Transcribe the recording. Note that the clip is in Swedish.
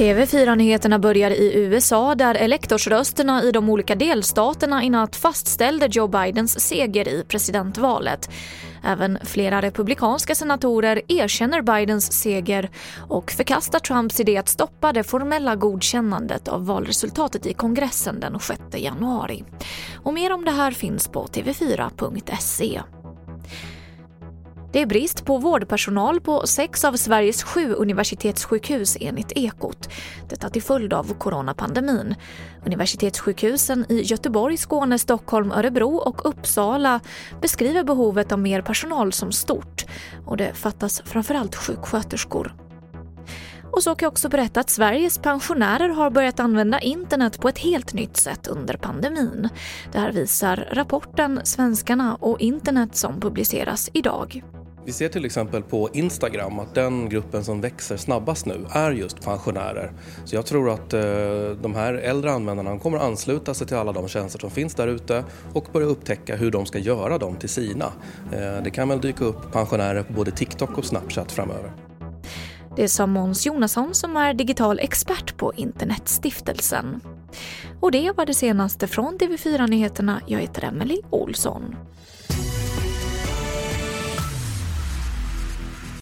TV4-nyheterna börjar i USA där elektorsrösterna i de olika delstaterna i natt fastställde Joe Bidens seger i presidentvalet. Även flera republikanska senatorer erkänner Bidens seger och förkastar Trumps idé att stoppa det formella godkännandet av valresultatet i kongressen den 6 januari. Och mer om det här finns på tv4.se. Det är brist på vårdpersonal på sex av Sveriges sju universitetssjukhus enligt Ekot. Detta till följd av coronapandemin. Universitetssjukhusen i Göteborg, Skåne, Stockholm, Örebro och Uppsala beskriver behovet av mer personal som stort och det fattas framförallt sjuksköterskor. Och så kan jag också berätta att Sveriges pensionärer har börjat använda internet på ett helt nytt sätt under pandemin. Det här visar rapporten Svenskarna och internet som publiceras idag. Vi ser till exempel på Instagram att den gruppen som växer snabbast nu är just pensionärer. Så jag tror att eh, de här äldre användarna kommer ansluta sig till alla de tjänster som finns där ute och börja upptäcka hur de ska göra dem till sina. Eh, det kan väl dyka upp pensionärer på både TikTok och Snapchat framöver. Det sa Måns Jonasson som är digital expert på Internetstiftelsen. Och det var det senaste från TV4 Nyheterna. Jag heter Emily Olsson.